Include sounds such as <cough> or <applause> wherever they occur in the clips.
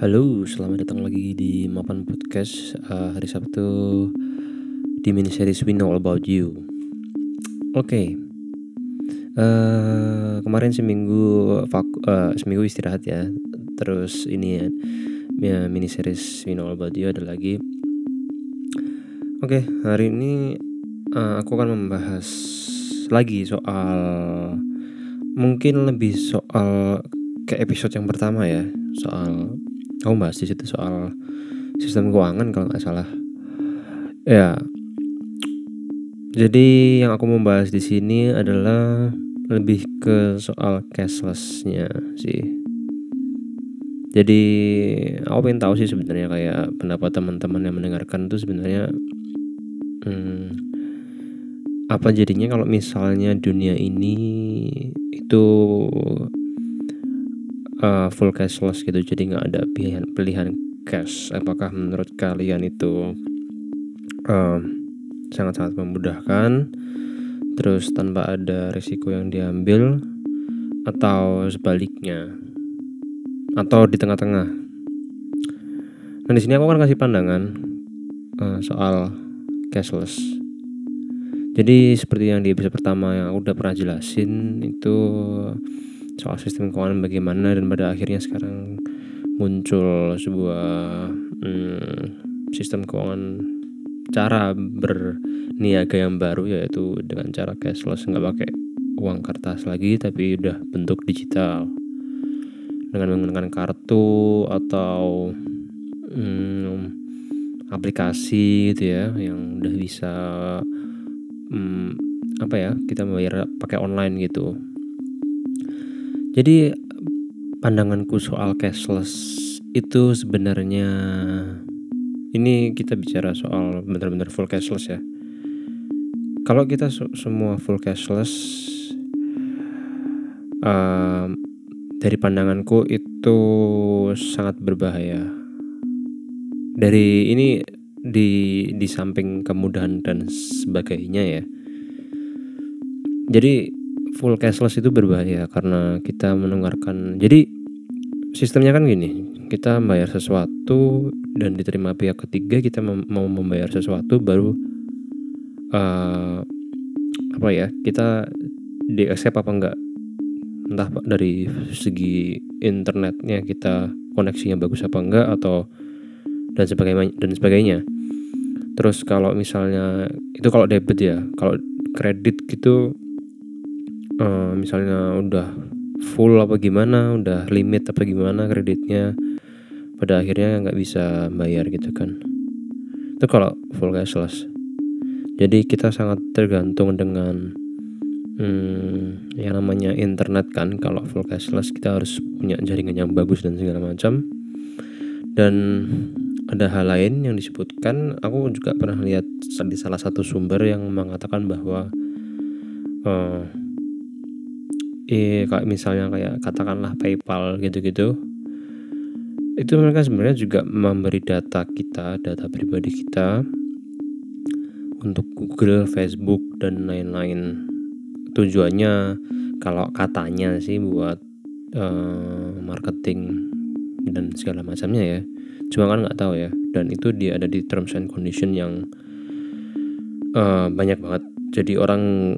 Halo, selamat datang lagi di Mapan Podcast uh, hari Sabtu di mini series We Know All About You. Oke, okay. uh, eh, kemarin seminggu uh, seminggu istirahat ya. Terus ini ya, ya mini series We Know All About You ada lagi. Oke, okay, hari ini uh, aku akan membahas lagi soal mungkin lebih soal ke episode yang pertama ya soal kamu bahas di situ soal sistem keuangan kalau nggak salah. Ya. Jadi yang aku mau bahas di sini adalah lebih ke soal cashlessnya sih. Jadi aku pengen tahu sih sebenarnya kayak pendapat teman-teman yang mendengarkan tuh sebenarnya hmm, apa jadinya kalau misalnya dunia ini itu uh, full cashless gitu jadi nggak ada pilihan pilihan cash. Apakah menurut kalian itu uh, sangat-sangat memudahkan? Terus tanpa ada risiko yang diambil? Atau sebaliknya? Atau di tengah-tengah? Nah di sini aku akan kasih pandangan uh, soal cashless. Jadi seperti yang di episode pertama yang udah pernah jelasin itu soal sistem keuangan bagaimana dan pada akhirnya sekarang muncul sebuah hmm, sistem keuangan cara berniaga yang baru yaitu dengan cara cashless nggak pakai uang kertas lagi tapi udah bentuk digital. Dengan menggunakan kartu atau hmm, aplikasi gitu ya yang udah bisa hmm, apa ya kita bayar pakai online gitu jadi pandanganku soal cashless itu sebenarnya ini kita bicara soal benar-benar full cashless ya. Kalau kita semua full cashless, uh, dari pandanganku itu sangat berbahaya. Dari ini di di samping kemudahan dan sebagainya ya. Jadi full cashless itu berbahaya karena kita mendengarkan jadi sistemnya kan gini kita membayar sesuatu dan diterima pihak ketiga kita mau membayar sesuatu baru uh, apa ya kita di accept apa enggak. Entah dari segi internetnya kita koneksinya bagus apa enggak atau dan sebagainya dan sebagainya. Terus kalau misalnya itu kalau debit ya kalau kredit gitu uh, misalnya udah full apa gimana udah limit apa gimana kreditnya pada akhirnya nggak bisa bayar gitu kan. Itu kalau full cashless. Jadi kita sangat tergantung dengan hmm, yang namanya internet kan. Kalau full cashless kita harus punya jaringan yang bagus dan segala macam. Dan ada hal lain yang disebutkan aku juga pernah lihat di salah satu sumber yang mengatakan bahwa uh, eh, kayak misalnya kayak katakanlah PayPal gitu-gitu. Itu mereka sebenarnya juga memberi data kita data pribadi kita untuk Google, Facebook dan lain-lain. Tujuannya kalau katanya sih buat uh, marketing dan segala macamnya ya cuma kan nggak tahu ya. Dan itu dia ada di terms and condition yang uh, banyak banget. Jadi orang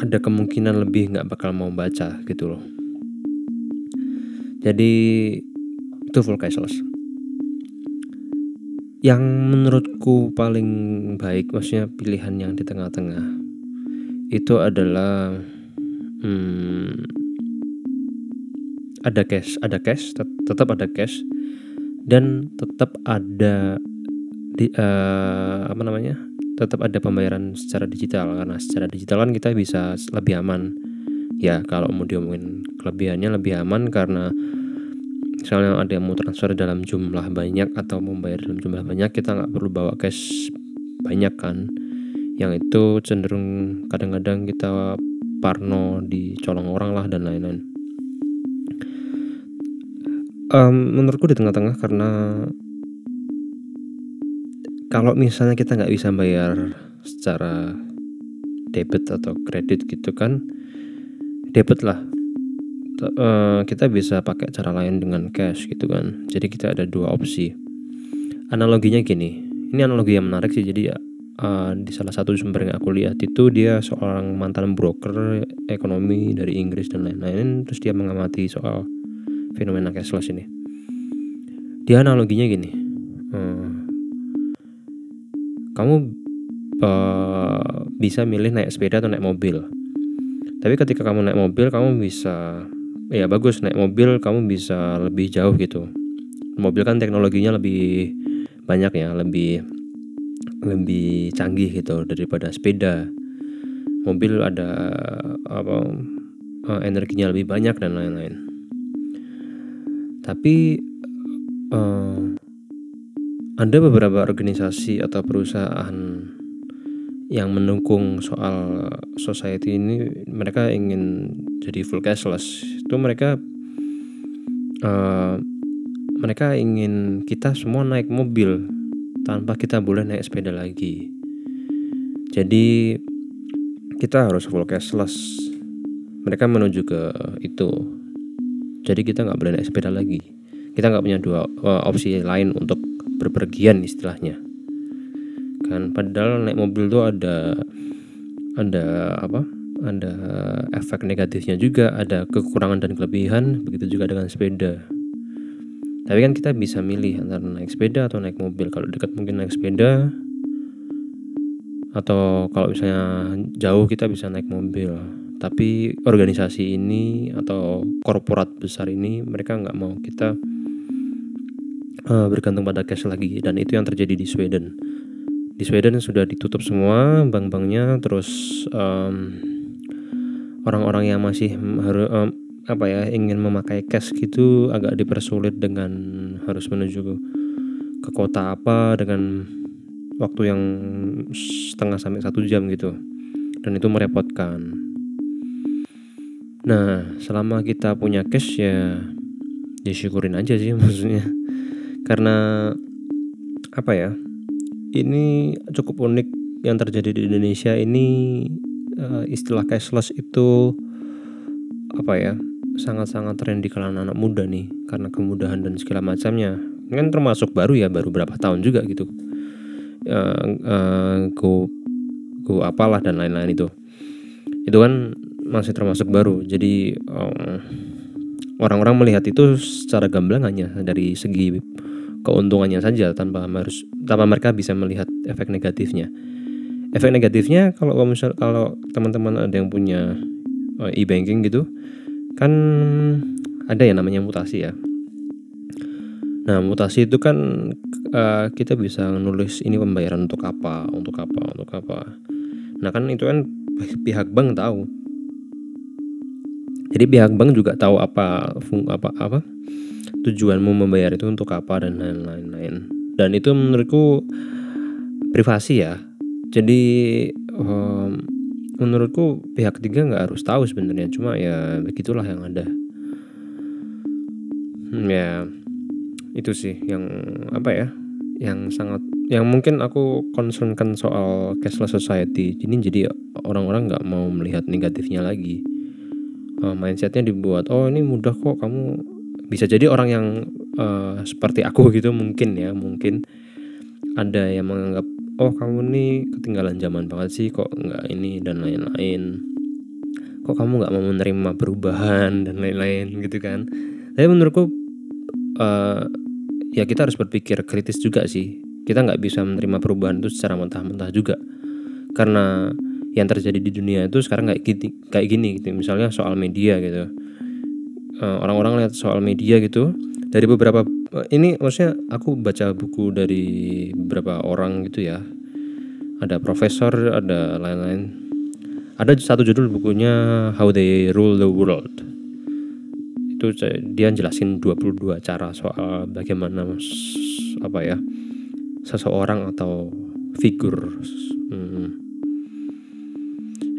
ada kemungkinan lebih nggak bakal mau baca gitu loh. Jadi itu full cashless yang menurutku paling baik maksudnya pilihan yang di tengah-tengah itu adalah hmm, ada cash ada cash tet tetap ada cash dan tetap ada di uh, apa namanya tetap ada pembayaran secara digital karena secara digital kan kita bisa lebih aman. Ya kalau mau diomongin kelebihannya lebih aman karena misalnya ada yang mau transfer dalam jumlah banyak atau mau bayar dalam jumlah banyak kita nggak perlu bawa cash banyak kan. Yang itu cenderung kadang-kadang kita parno dicolong orang lah dan lain-lain. Um, menurutku di tengah-tengah karena kalau misalnya kita nggak bisa bayar secara debit atau kredit gitu kan debit lah. Uh, kita bisa pakai cara lain dengan cash gitu kan. Jadi kita ada dua opsi. Analoginya gini ini analogi yang menarik sih. Jadi uh, di salah satu sumber yang aku lihat itu dia seorang mantan broker ekonomi dari Inggris dan lain-lain terus dia mengamati soal fenomena cashless ini. Dia analoginya gini kamu uh, bisa milih naik sepeda atau naik mobil. Tapi ketika kamu naik mobil kamu bisa ya bagus naik mobil kamu bisa lebih jauh gitu. Mobil kan teknologinya lebih banyak ya lebih lebih canggih gitu daripada sepeda. Mobil ada apa uh, energinya lebih banyak dan lain-lain. Tapi uh, ada beberapa organisasi atau perusahaan yang mendukung soal society ini mereka ingin jadi full cashless. Itu mereka uh, mereka ingin kita semua naik mobil tanpa kita boleh naik sepeda lagi. Jadi kita harus full cashless. Mereka menuju ke itu. Jadi kita nggak boleh naik sepeda lagi. Kita nggak punya dua uh, opsi lain untuk berpergian istilahnya. Kan padahal naik mobil tuh ada ada apa? Ada efek negatifnya juga ada kekurangan dan kelebihan begitu juga dengan sepeda. Tapi kan kita bisa milih antara naik sepeda atau naik mobil. Kalau dekat mungkin naik sepeda atau kalau misalnya jauh kita bisa naik mobil. Tapi organisasi ini atau korporat besar ini mereka nggak mau kita uh, bergantung pada cash lagi. Dan itu yang terjadi di Sweden. Di Sweden sudah ditutup semua bank-banknya terus orang orang-orang yang masih harus um, apa ya ingin memakai cash gitu agak dipersulit dengan harus menuju ke, ke kota apa dengan waktu yang setengah sampai satu jam gitu. Dan itu merepotkan. Nah selama kita punya cash ya disyukurin aja sih maksudnya karena apa ya ini cukup unik yang terjadi di Indonesia. Ini uh, istilah cashless itu apa ya sangat-sangat tren di kalangan anak muda nih karena kemudahan dan segala macamnya. Kan termasuk baru ya baru berapa tahun juga gitu. Uh, uh, go go apalah dan lain-lain itu. Itu kan masih termasuk baru. Jadi orang orang-orang melihat itu secara gamblang hanya dari segi keuntungannya saja tanpa harus tanpa mereka bisa melihat efek negatifnya. Efek negatifnya kalau misal kalau teman-teman ada yang punya uh, e-banking gitu kan ada yang namanya mutasi ya. Nah, mutasi itu kan uh, kita bisa nulis ini pembayaran untuk apa, untuk apa, untuk apa. Nah, kan itu kan pihak bank tahu. Jadi pihak bank juga tahu apa apa apa tujuanmu membayar itu untuk apa dan lain-lain. Dan itu menurutku privasi ya. Jadi um, menurutku pihak ketiga nggak harus tahu sebenarnya. Cuma ya begitulah yang ada. Hmm, ya itu sih yang apa ya yang sangat yang mungkin aku concernkan soal cashless society. Ini jadi orang-orang nggak mau melihat negatifnya lagi. Uh, mindsetnya dibuat oh ini mudah kok kamu bisa jadi orang yang uh, seperti aku <laughs> gitu mungkin ya mungkin ada yang menganggap oh kamu nih ketinggalan zaman banget sih kok nggak ini dan lain-lain. Kok kamu nggak mau menerima perubahan dan lain-lain gitu kan. Tapi menurutku uh, ya kita harus berpikir kritis juga sih. Kita nggak bisa menerima perubahan itu secara mentah-mentah juga. Karena yang terjadi di dunia itu sekarang kayak gini kayak gini gitu. Misalnya soal media gitu orang-orang lihat soal media gitu dari beberapa eh, ini maksudnya aku baca buku dari beberapa orang gitu ya. Ada profesor ada lain-lain. Ada satu judul bukunya How They Rule the World. Itu dia jelasin 22 cara soal bagaimana apa ya seseorang atau figur. Hmm,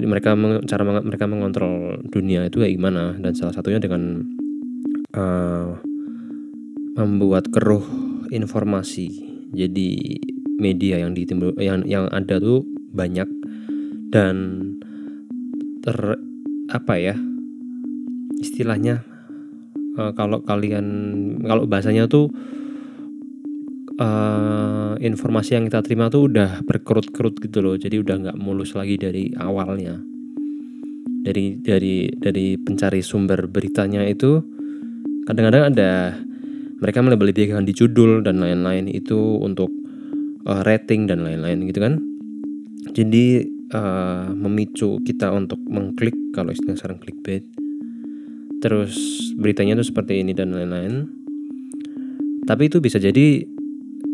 jadi mereka cara mereka mengontrol dunia itu kayak gimana. Dan salah satunya dengan uh, membuat keruh informasi. Jadi media yang ditimbul yang yang ada tuh banyak. Dan ter apa ya istilahnya uh, kalau kalian kalau bahasanya tuh uh, informasi yang kita terima tuh udah berkerut-kerut gitu loh. Jadi udah nggak mulus lagi dari awalnya. Dari dari dari pencari sumber beritanya itu kadang-kadang ada mereka melebel-lebelkan di judul dan lain-lain itu untuk uh, rating dan lain-lain gitu kan. Jadi uh, memicu kita untuk mengklik kalau istilah sekarang clickbait. Terus beritanya itu seperti ini dan lain-lain. Tapi itu bisa jadi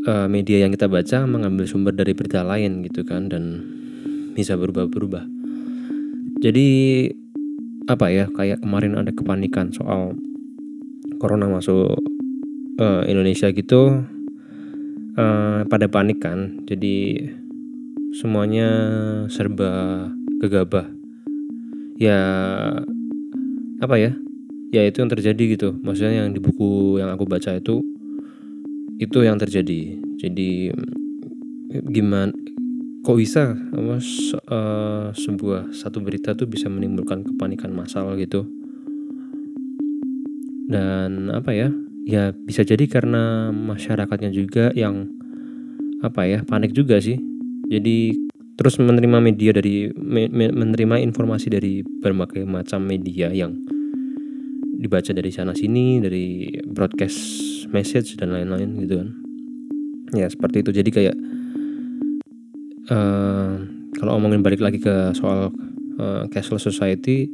uh, media yang kita baca mengambil sumber dari berita lain gitu kan dan bisa berubah-berubah. Jadi apa ya kayak kemarin ada kepanikan soal corona masuk uh, Indonesia gitu uh, pada panik kan. Jadi semuanya serba gegabah. Ya apa ya? Ya itu yang terjadi gitu. Maksudnya yang di buku yang aku baca itu itu yang terjadi. Jadi gimana kok bisa apa uh, sebuah satu berita tuh bisa menimbulkan kepanikan massal gitu? Dan apa ya ya bisa jadi karena masyarakatnya juga yang apa ya panik juga sih. Jadi terus menerima media dari me, me, menerima informasi dari berbagai macam media yang dibaca dari sana sini dari broadcast message dan lain-lain gitu kan. Ya seperti itu. Jadi kayak uh, kalau omongin balik lagi ke soal uh, cashless society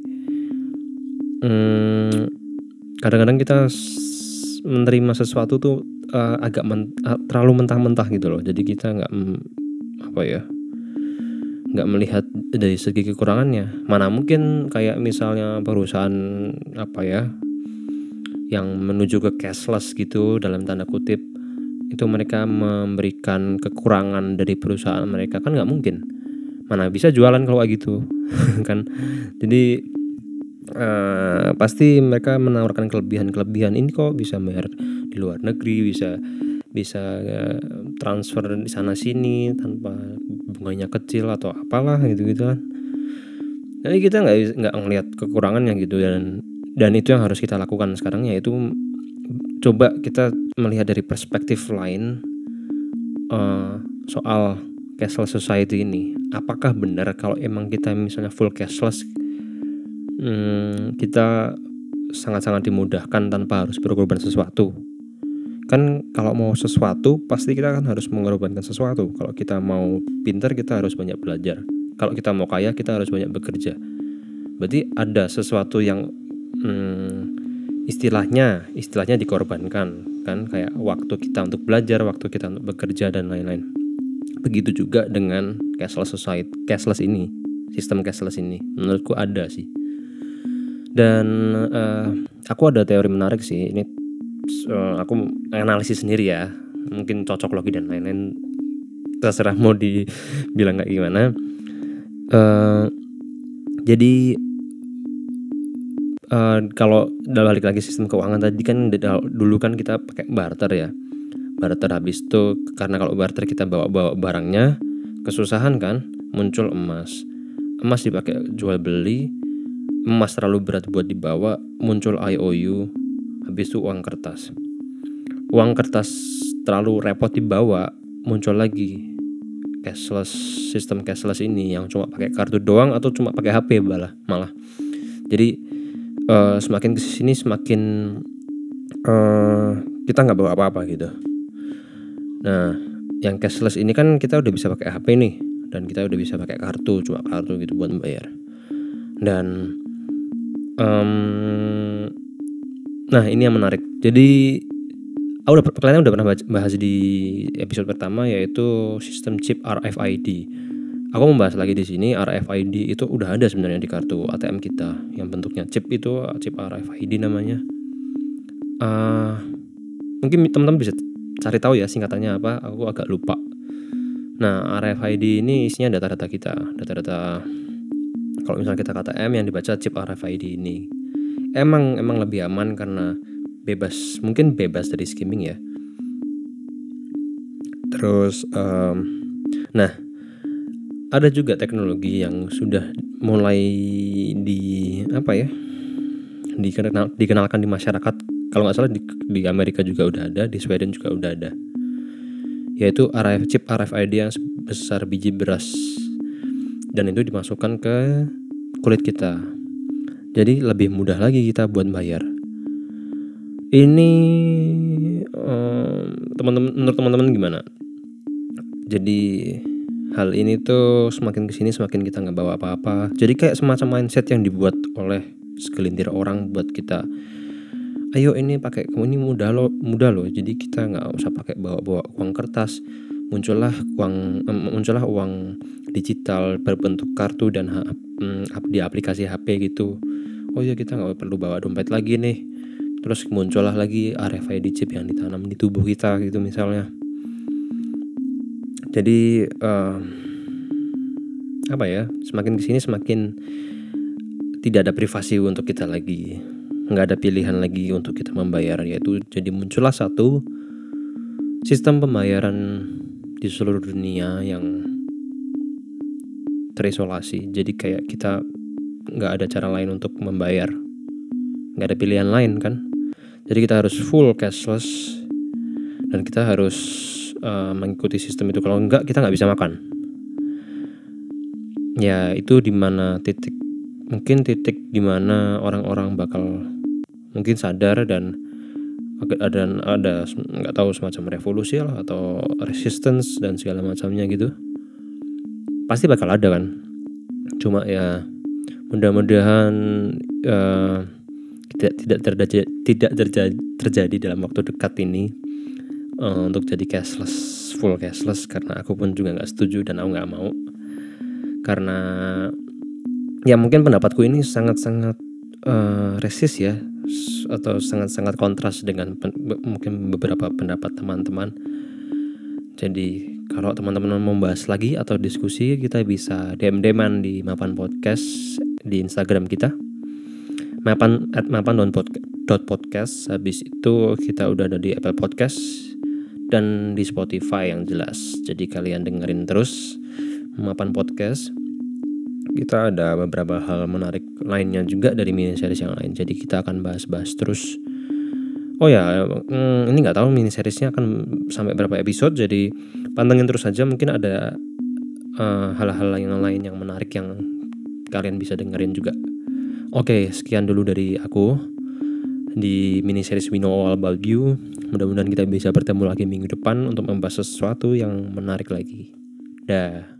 kadang kadang-kadang kita menerima sesuatu tuh uh, agak men terlalu mentah-mentah gitu loh. Jadi kita nggak apa ya nggak melihat dari segi kekurangannya. Mana mungkin kayak misalnya perusahaan apa ya yang menuju ke cashless gitu dalam tanda kutip itu mereka memberikan kekurangan dari perusahaan mereka. Kan nggak mungkin. Mana bisa jualan kalau gitu <laughs> kan? Jadi uh, pasti mereka menawarkan kelebihan-kelebihan. Ini kok bisa bayar di luar negeri bisa bisa uh, transfer di sana sini tanpa bunganya kecil atau apalah gitu gitu kan. Jadi kita nggak nggak ngelihat kekurangannya gitu dan dan itu yang harus kita lakukan sekarang yaitu coba kita melihat dari perspektif lain uh, soal cashless society ini. Apakah benar kalau emang kita misalnya full cashless hmm, kita sangat-sangat dimudahkan tanpa harus berkorban sesuatu kan kalau mau sesuatu pasti kita kan harus mengorbankan sesuatu. Kalau kita mau pintar kita harus banyak belajar. Kalau kita mau kaya kita harus banyak bekerja. Berarti ada sesuatu yang hmm, istilahnya istilahnya dikorbankan kan? Kayak waktu kita untuk belajar waktu kita untuk bekerja dan lain-lain. Begitu juga dengan cashless society cashless ini sistem cashless ini. Menurutku ada sih. Dan uh, aku ada teori menarik sih. Ini aku analisis sendiri ya. Mungkin cocok logi dan lain-lain. Terserah mau dibilang kayak gimana. Uh, jadi uh, kalau balik lagi sistem keuangan tadi kan dulu kan kita pakai barter ya. Barter habis itu karena kalau barter kita bawa bawa barangnya kesusahan kan muncul emas. Emas dipakai jual beli emas terlalu berat buat dibawa muncul IOU habis itu uang kertas uang kertas terlalu repot dibawa muncul lagi cashless sistem cashless ini yang cuma pakai kartu doang atau cuma pakai HP malah malah jadi uh, semakin ke sini semakin uh, kita nggak bawa apa-apa gitu. Nah, yang cashless ini kan kita udah bisa pakai HP nih dan kita udah bisa pakai kartu cuma kartu gitu buat bayar. Dan um, nah ini yang menarik. Jadi aku udah kalian udah pernah bahas di episode pertama yaitu sistem chip RFID Aku membahas lagi di sini RFID itu udah ada sebenarnya di kartu ATM kita yang bentuknya chip itu chip RFID namanya. Uh, mungkin teman-teman bisa cari tahu ya singkatannya apa. Aku agak lupa. Nah RFID ini isinya data-data kita, data-data kalau misalnya kita kata M yang dibaca chip RFID ini. Emang emang lebih aman karena bebas, mungkin bebas dari skimming ya. Terus, um, nah ada juga teknologi yang sudah mulai di apa ya dikenal, dikenalkan di masyarakat. Kalau nggak salah di, di Amerika juga udah ada di Sweden juga udah ada. Yaitu RF chip RFID yang sebesar biji beras. Dan itu dimasukkan ke kulit kita jadi lebih mudah lagi kita buat bayar. Ini teman-teman menurut teman-teman gimana? Jadi hal ini tuh semakin ke sini semakin kita nggak bawa apa-apa. Jadi kayak semacam mindset yang dibuat oleh segelintir orang buat kita ayo ini pakai kamu ini mudah loh mudah loh. Jadi kita nggak usah pakai bawa-bawa uang kertas. Muncullah uang muncullah uang digital berbentuk kartu dan mm, di aplikasi HP gitu oh ya kita nggak perlu bawa dompet lagi nih. Terus muncullah lagi RFID chip yang ditanam di tubuh kita gitu misalnya. Jadi uh, apa ya semakin ke sini semakin tidak ada privasi untuk kita lagi. Nggak ada pilihan lagi untuk kita membayar yaitu jadi muncullah satu sistem pembayaran di seluruh dunia yang terisolasi. Jadi kayak kita nggak ada cara lain untuk membayar. Nggak ada pilihan lain kan? Jadi kita harus full cashless dan kita harus uh, mengikuti sistem itu. Kalau enggak kita nggak bisa makan. Ya itu di mana titik mungkin titik di mana orang-orang bakal mungkin sadar dan ada ada nggak tahu semacam revolusi lah atau resistance dan segala macamnya gitu. Pasti bakal ada kan? Cuma ya mudah-mudahan uh, tidak tidak terjadi tidak terjadi terjadi dalam waktu dekat ini uh, untuk jadi cashless full cashless. Karena aku pun juga nggak setuju dan aku nggak mau. Karena ya mungkin pendapatku ini sangat-sangat uh, resis ya. Atau sangat-sangat kontras dengan pen, mungkin beberapa pendapat teman-teman. Jadi kalau teman-teman mau membahas lagi atau diskusi kita bisa DM-DMan di Mapan Podcast di Instagram kita mapan at mapan podcast habis itu kita udah ada di Apple Podcast dan di Spotify yang jelas. Jadi kalian dengerin terus Mapan Podcast. Kita ada beberapa hal menarik lainnya juga dari mini series yang lain. Jadi kita akan bahas-bahas terus. Oh ya, hmm, ini nggak tahu mini seriesnya akan sampai berapa episode. Jadi pantengin terus saja. Mungkin ada eh, hal-hal uh, yang lain yang menarik yang kalian bisa dengerin juga. Oke, sekian dulu dari aku di mini series We Know All About You. Mudah-mudahan kita bisa bertemu lagi minggu depan untuk membahas sesuatu yang menarik lagi. Dah.